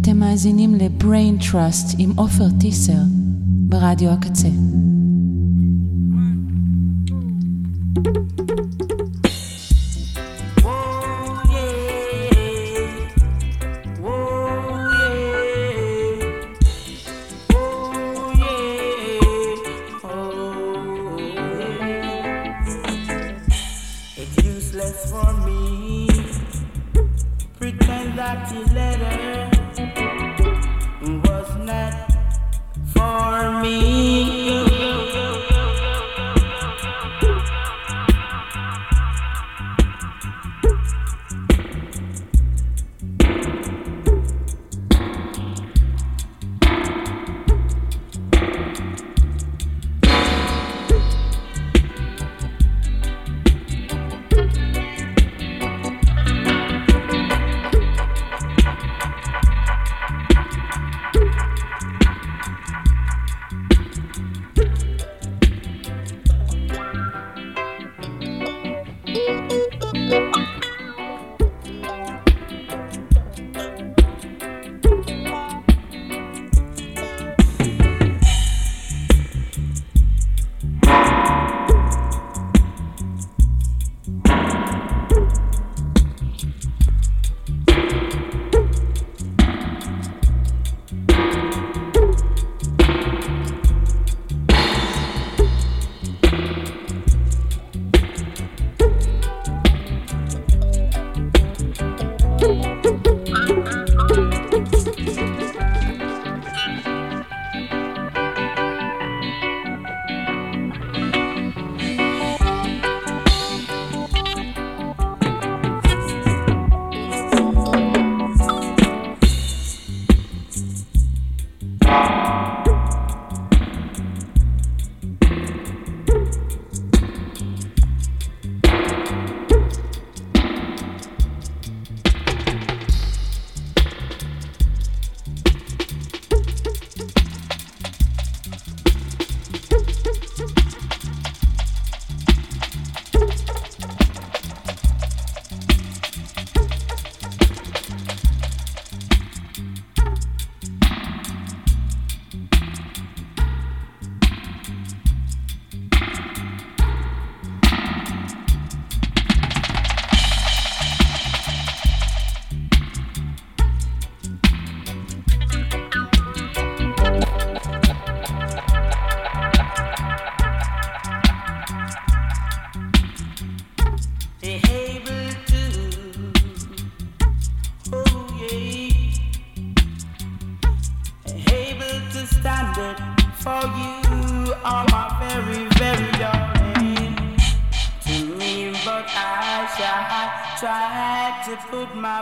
ואתם מאזינים ל-brain trust עם עופר טיסר ברדיו הקצה.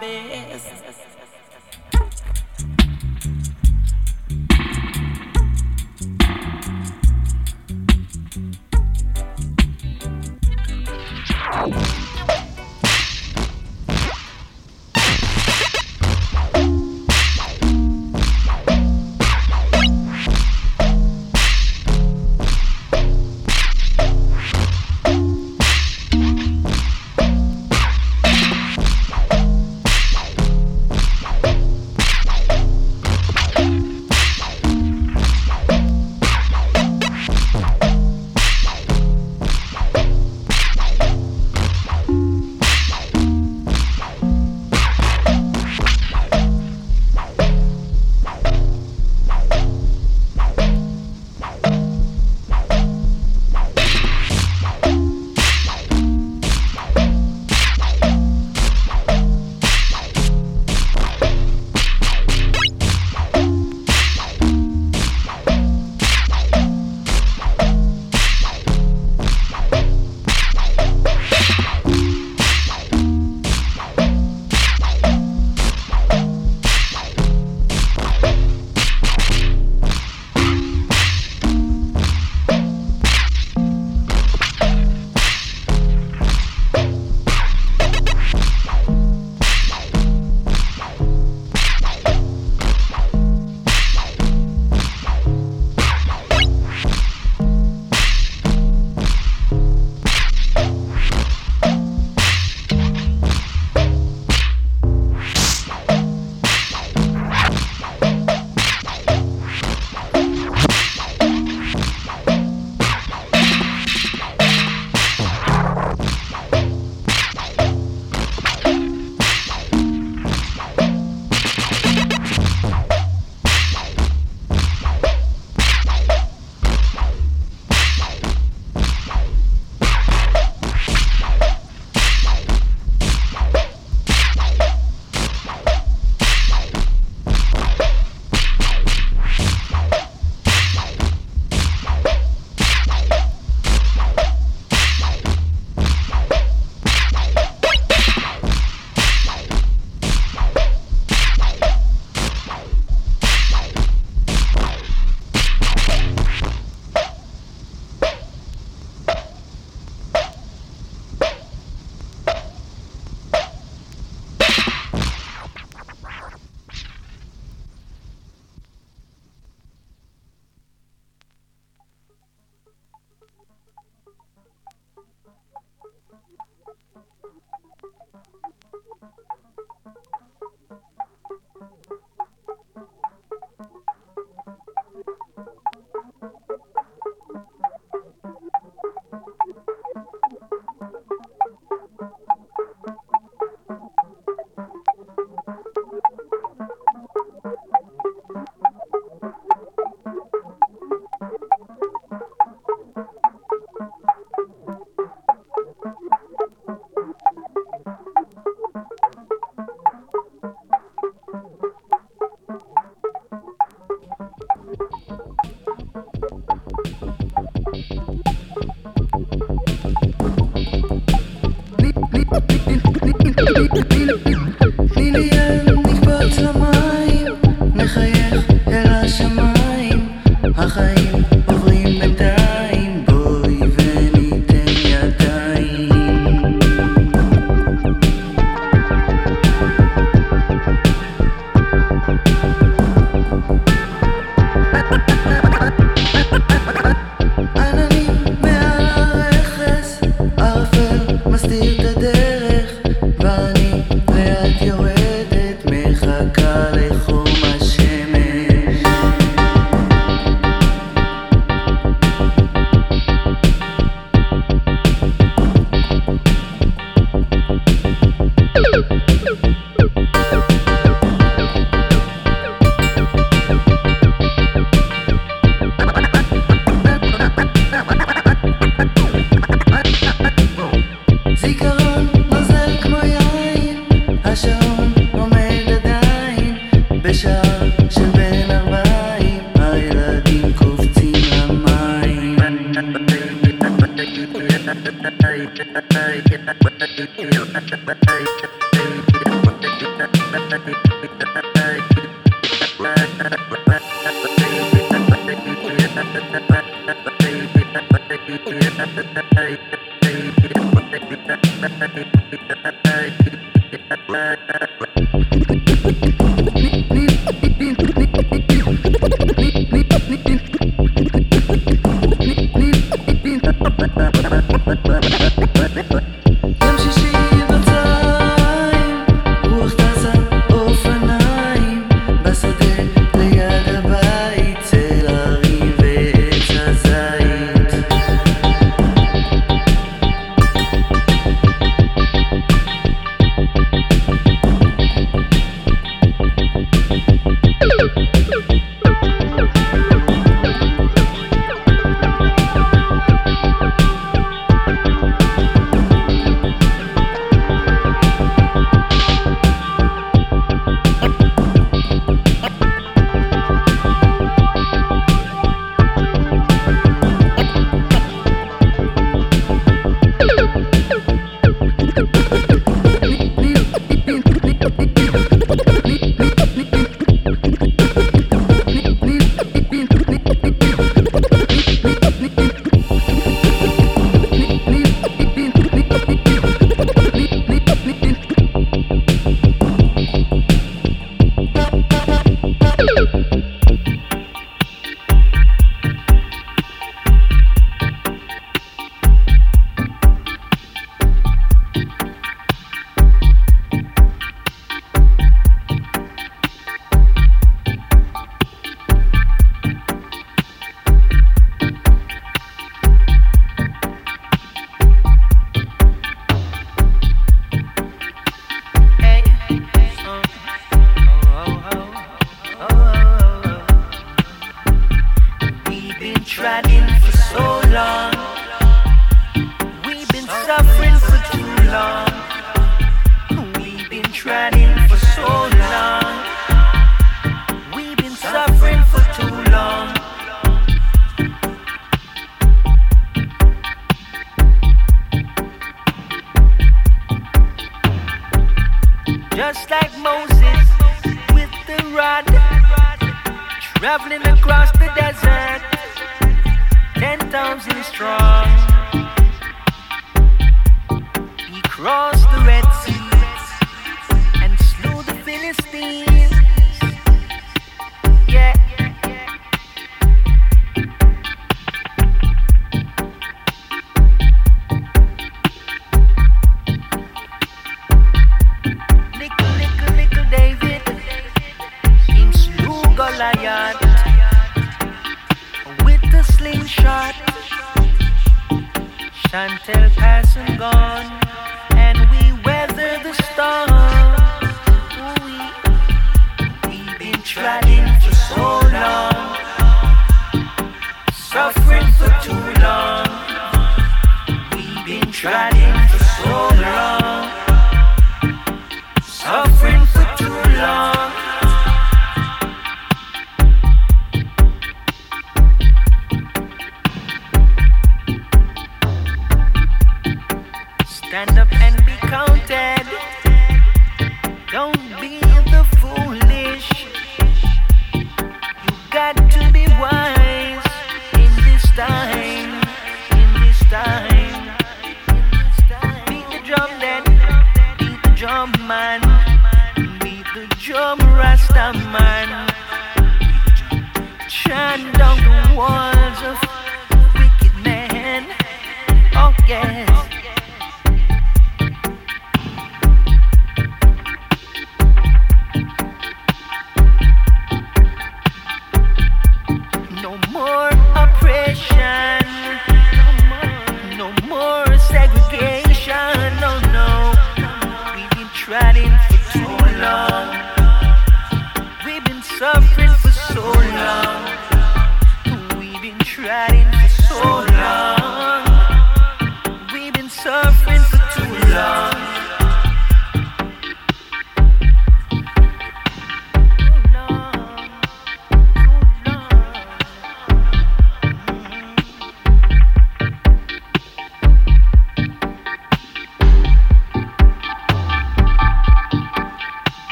best.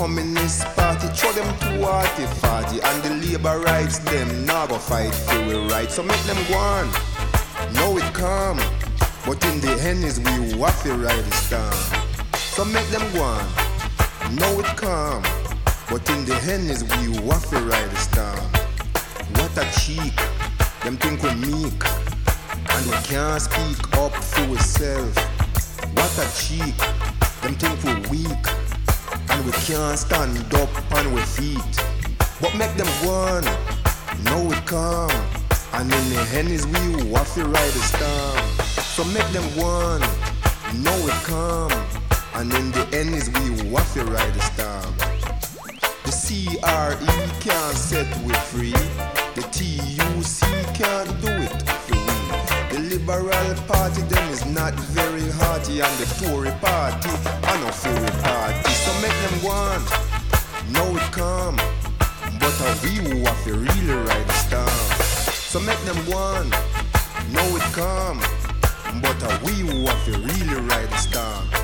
Communist Party throw them to party party and the labor rights them now go fight for we right. So make them go on. Know it come But in the end is we to ride the storm. So make them go on. Know it come But in the end is we to ride the storm. What a cheek. Them think we meek. And we can't speak up for ourselves. What a cheek. Them think we weak. And we can't stand up on our feet. But make them one. Know it calm. And in the end is we have to ride the storm. So make them one. Know it calm. And in the end is we have to ride the storm. The CRE can't set we free. The TUC can't do Liberal Party them is not very hearty, and the Tory Party are no Fury Party. So make them one, know it come. But a we who have to really ride the storm? So make them one, know it come. But a we who have to really ride the storm?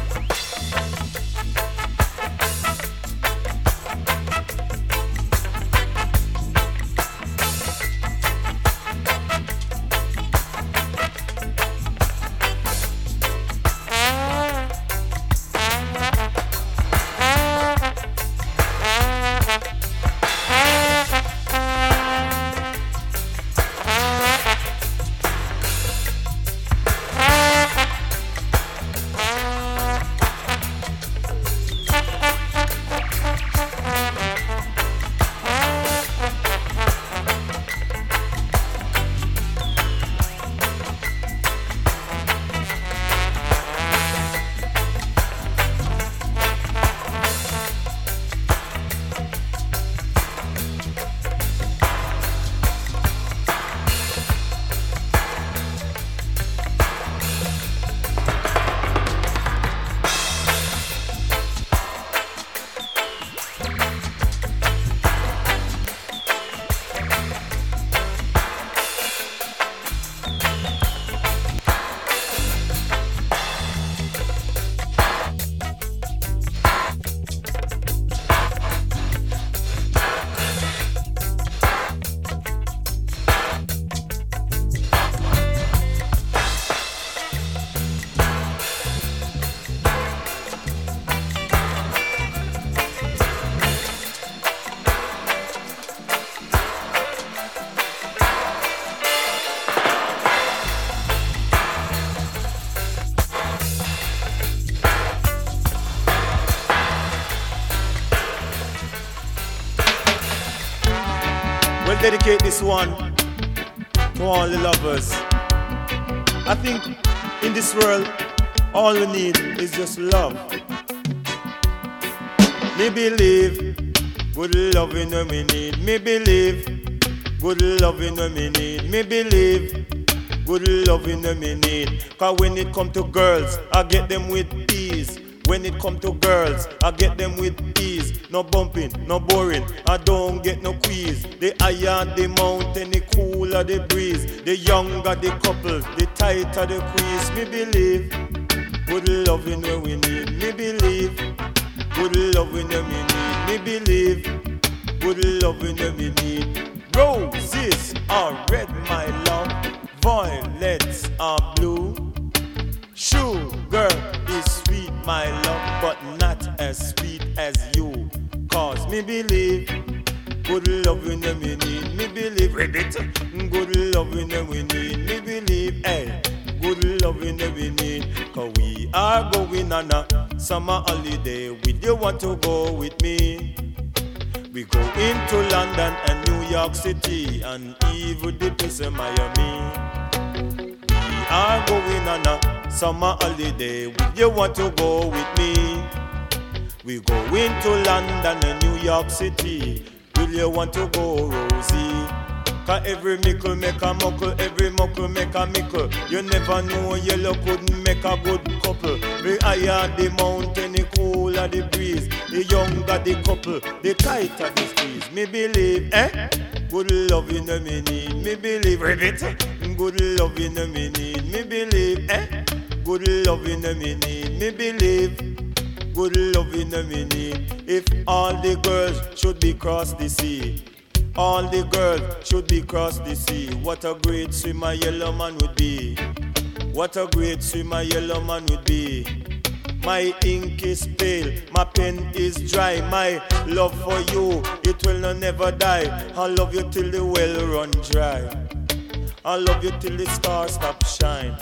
Dedicate this one to all the lovers. I think in this world, all we need is just love. Me believe good loving when we need. Me believe good loving when we need. Me believe good loving when we need. Cause when it come to girls, I get them with ease. When it come to girls, I get them with ease. No bumping, no boring. I don't get no quiz. The higher the mountain, the cooler the breeze. The younger the couple, the tighter the quiz. Me believe good loving when we need. Me believe good loving when we need. Me believe good loving when we need. Roses are red, good loving them we need. Me believe read it. Good loving them we need. Me believe, hey. good loving we need. Cause we are going on a summer holiday. Will you want to go with me? We go into London and New York City and even the place in Miami. We are going on a summer holiday. Will you want to go with me? We go into London and New York City. Will you want to go, Rosie? Cause every mickle make a muckle, every muckle make a mickle. You never know yellow couldn't make a good couple. The higher the mountain, the cooler the breeze. The younger the couple, the tighter the squeeze. Me believe, eh? Good love in a minute, me believe, repeat. Good love in a minute, me believe, eh? Good love in a minute, me believe. Good love in a minute. If all the girls should be cross the sea. All the girls should be cross the sea. What a great swimmer yellow man would be. What a great swimmer yellow man would be. My ink is pale, my pen is dry. My love for you, it will not never die. I love you till the well run dry. I love you till the stars stop shine.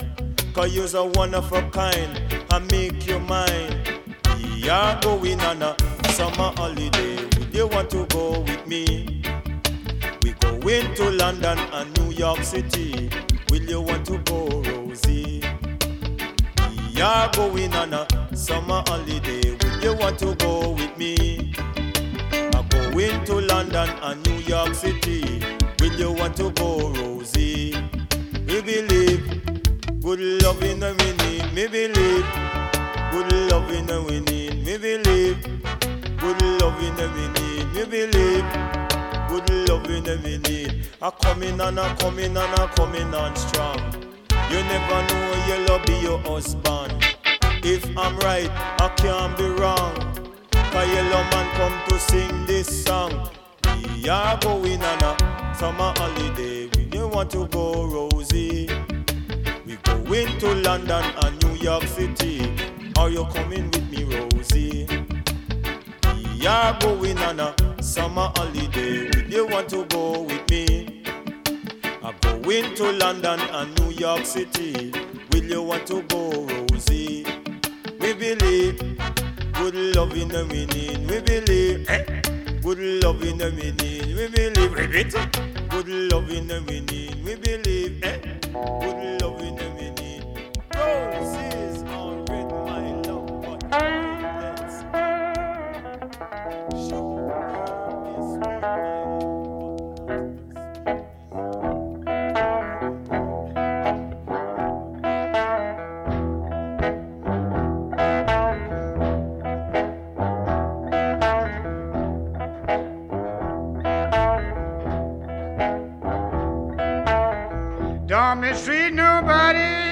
Cause you're a one of a kind. I make you mine. We are going on a summer holiday. Would you want to go with me? We go into London and New York City. Will you want to go, Rosie? We are going on a summer holiday. Will you want to go with me? I go into London and New York City. Will you want to go, Rosie? We believe good love in a minute. Me believe good love in a minute. Me believe good love in a minute. Me believe good loving every need. A coming and a coming and a coming on strong. You never know you'll be your husband. If I'm right, I can't be wrong. Cause yellow man come to sing this song. We are going on a summer holiday. We don't want to go, Rosie. We go into London and New York City. Are you coming with me, Rosie? We are going on a summer holiday. Will you want to go with me? I go into London and New York City. Will you want to go, Rosie? We believe good love in a minute. We believe good love in a minute. We believe repeat good love in a minute. We believe good love in a minute. Roses Don't mistreat nobody.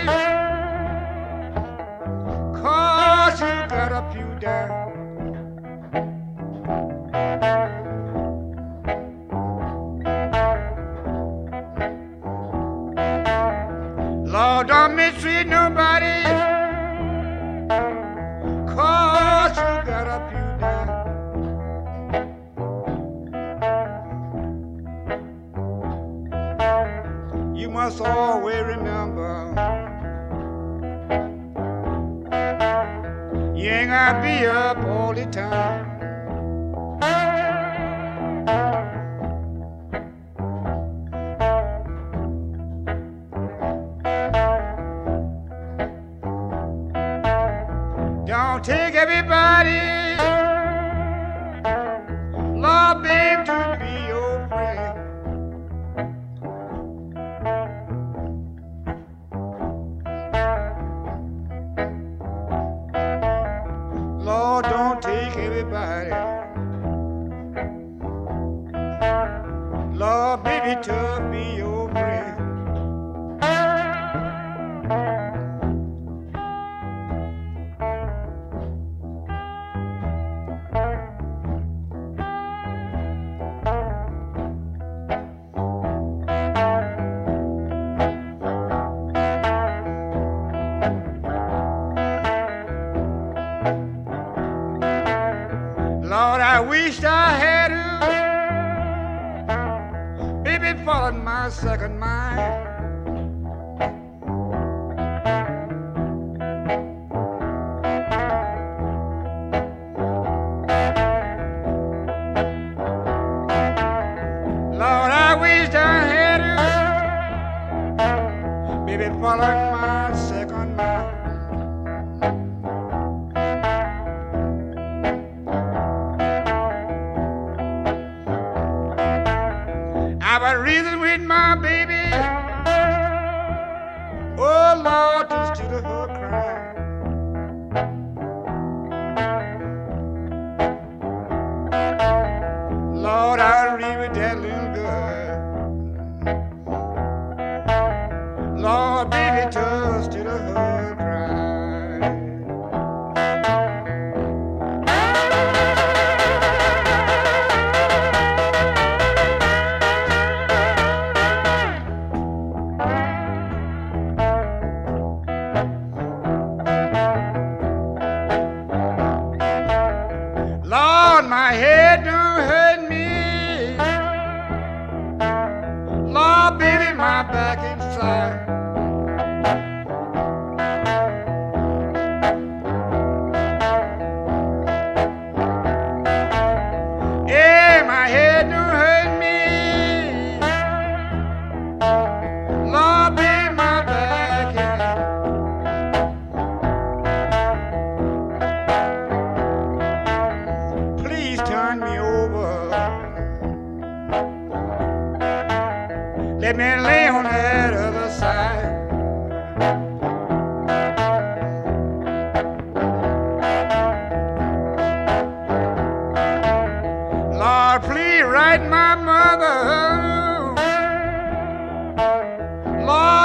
Pollock.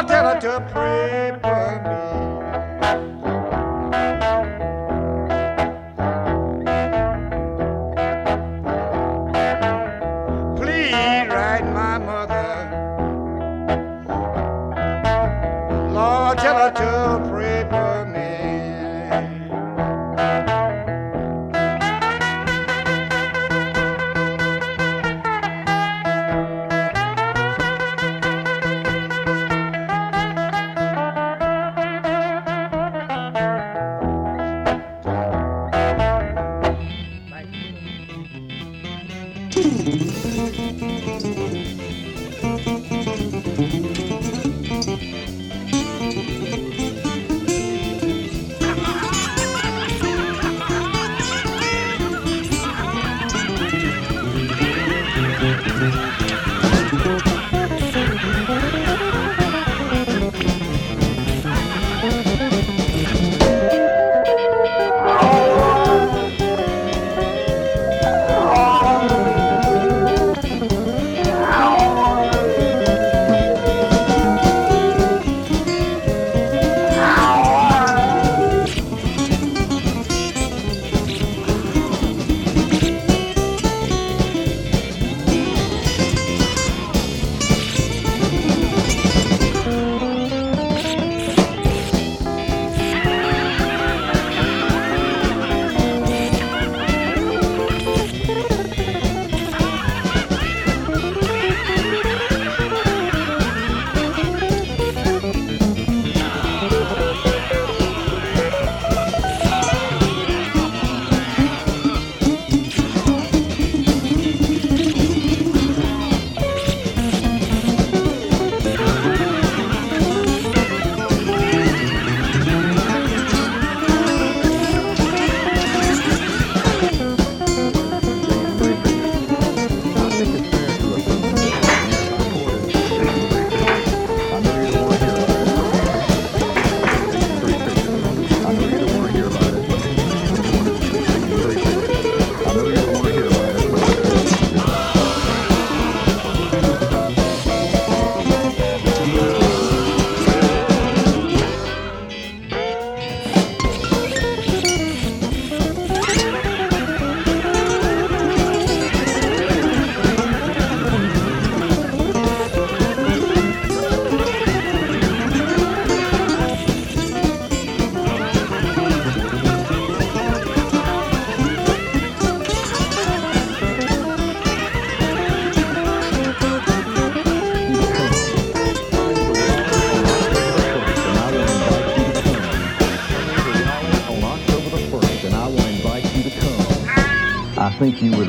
Tell her to pray for me.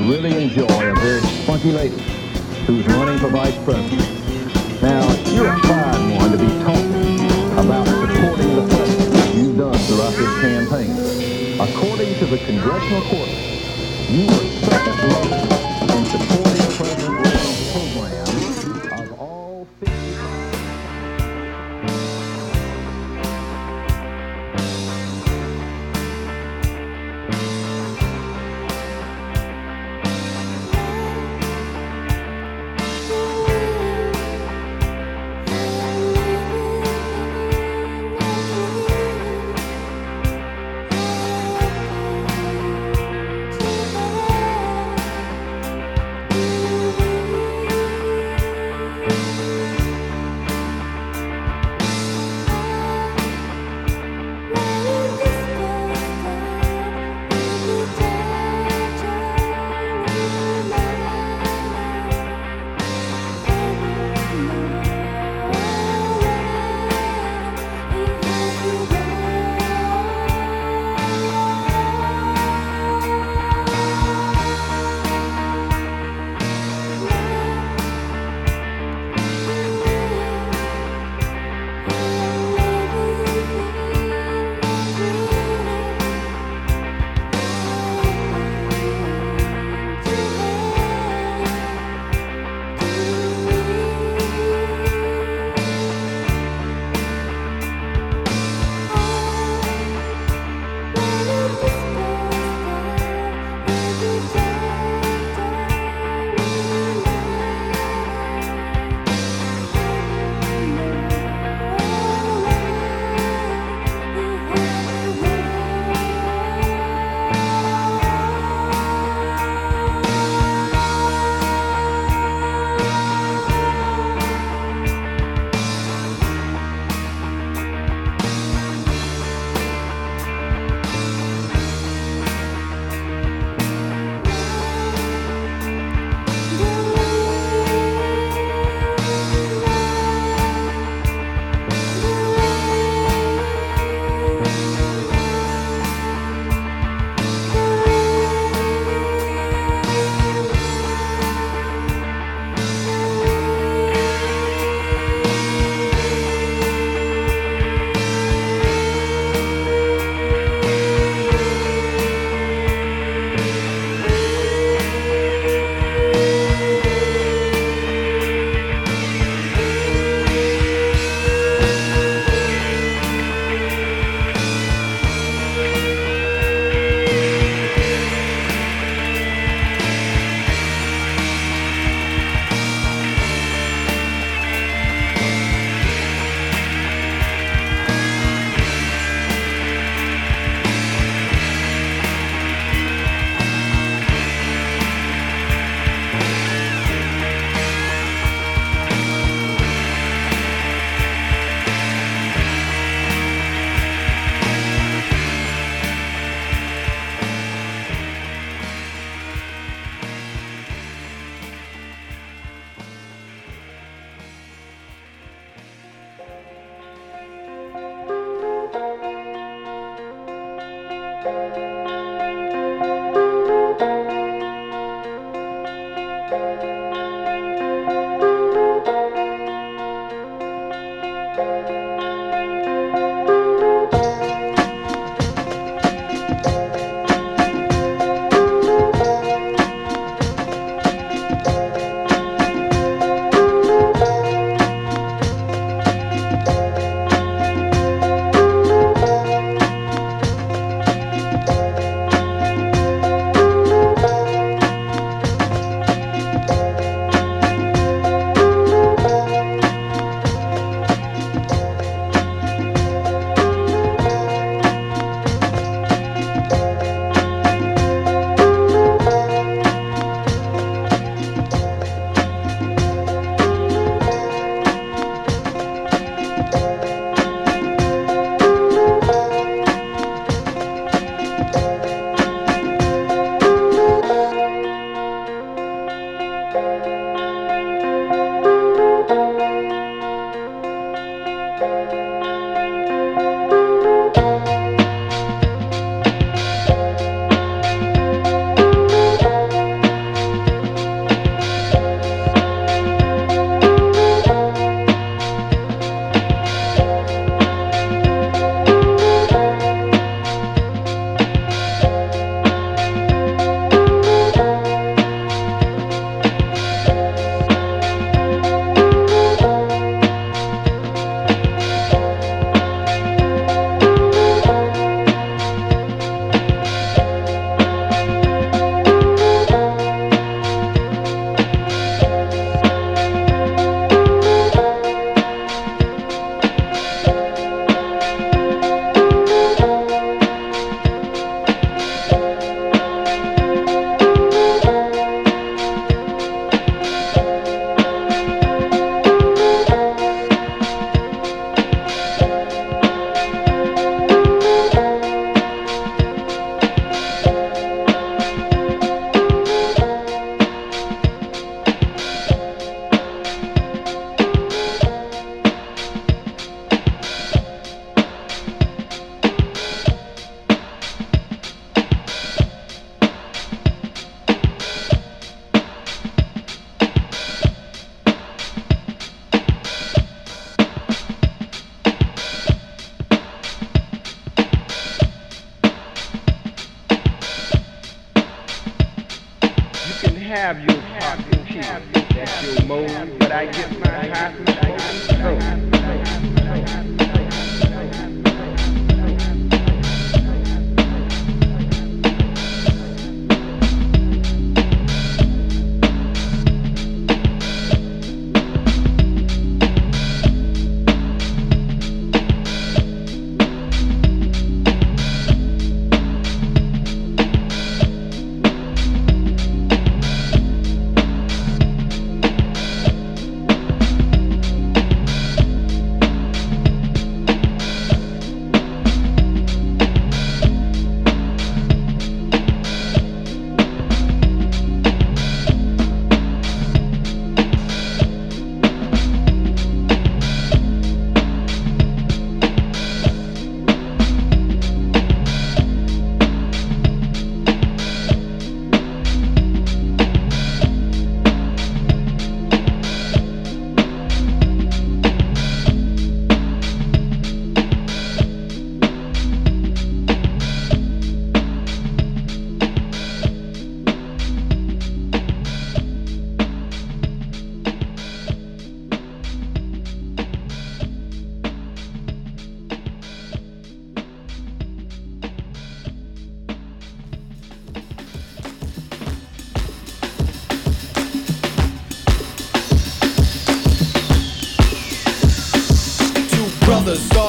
Really enjoy a very spunky lady who's running for vice president. Now, you're a fine one to be talking about supporting the president you've done throughout this campaign. According to the congressional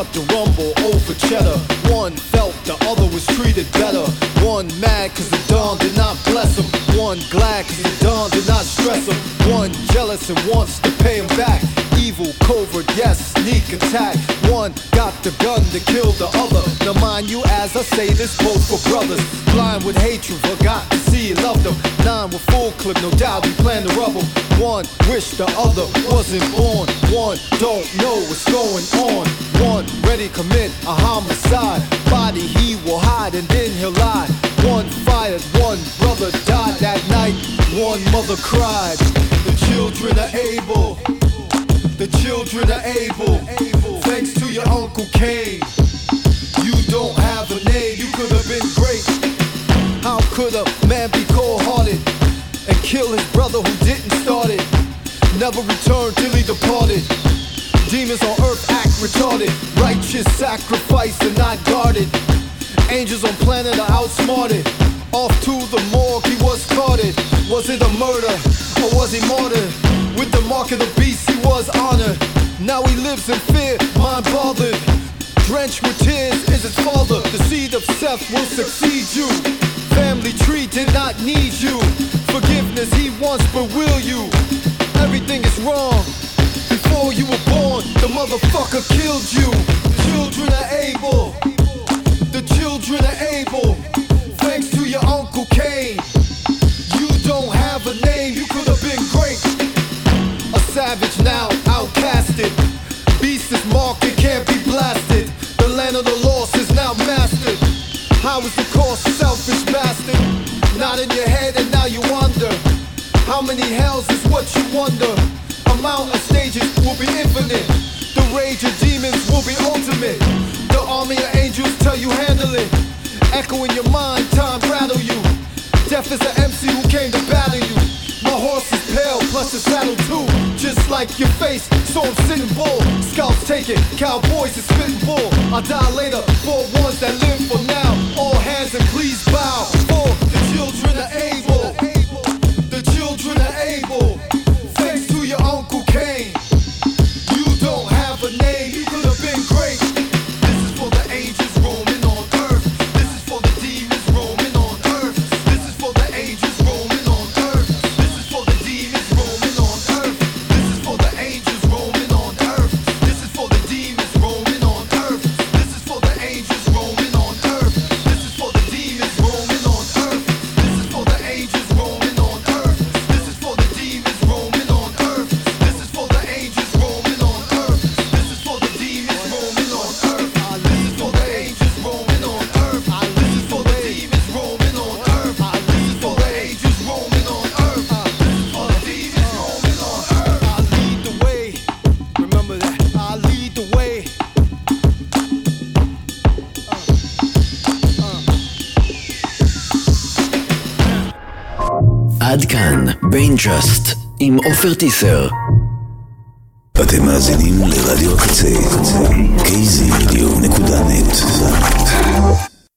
The rumble over cheddar. One felt the other was treated better. One mad cause the dawn did not bless him. One glad cause the dawn did not stress him. One jealous and wants to pay him back. Evil, covert, yes, sneak attack. One got the gun to kill the other. Now mind you, as I say this, both for brothers. Blind with hatred, forgot to see and loved them. Nine with full clip, no doubt we plan to rumble. One wish the other wasn't born. One don't know what's going on. One ready commit a homicide. Body he will hide and then he'll lie. One fired, one brother died that night. One mother cried. The children are able. The children are able. Thanks to your Uncle Cain. You don't have a name. You could have been great. How could a man be cold-hearted and kill his brother who Never return till he departed. Demons on earth act retarded. Righteous sacrifice and not guarded. Angels on planet are outsmarted. Off to the morgue, he was carted. Was it a murder or was he martyred? With the mark of the beast, he was honored. Now he lives in fear, mind bothered. Drenched with tears is his father. The seed of Seth will succeed you. Family tree did not need you. Forgiveness he wants, but will you? Wrong. Before you were born, the motherfucker killed you. Children are able. The children are able. Thanks to your Uncle Cain. You don't have a name, you could have been great. A savage Echo in your mind, time rattle you. Death is an MC who came to battle you. My horse is pale, plus the saddle too. Just like your face, so I'm sitting bull. Scouts taken, cowboys is spitting bull. I die later for ones that live for now. All hands and please bow. עם עופר טיסר. אתם מאזינים לרדיו הקצה, kzradio.net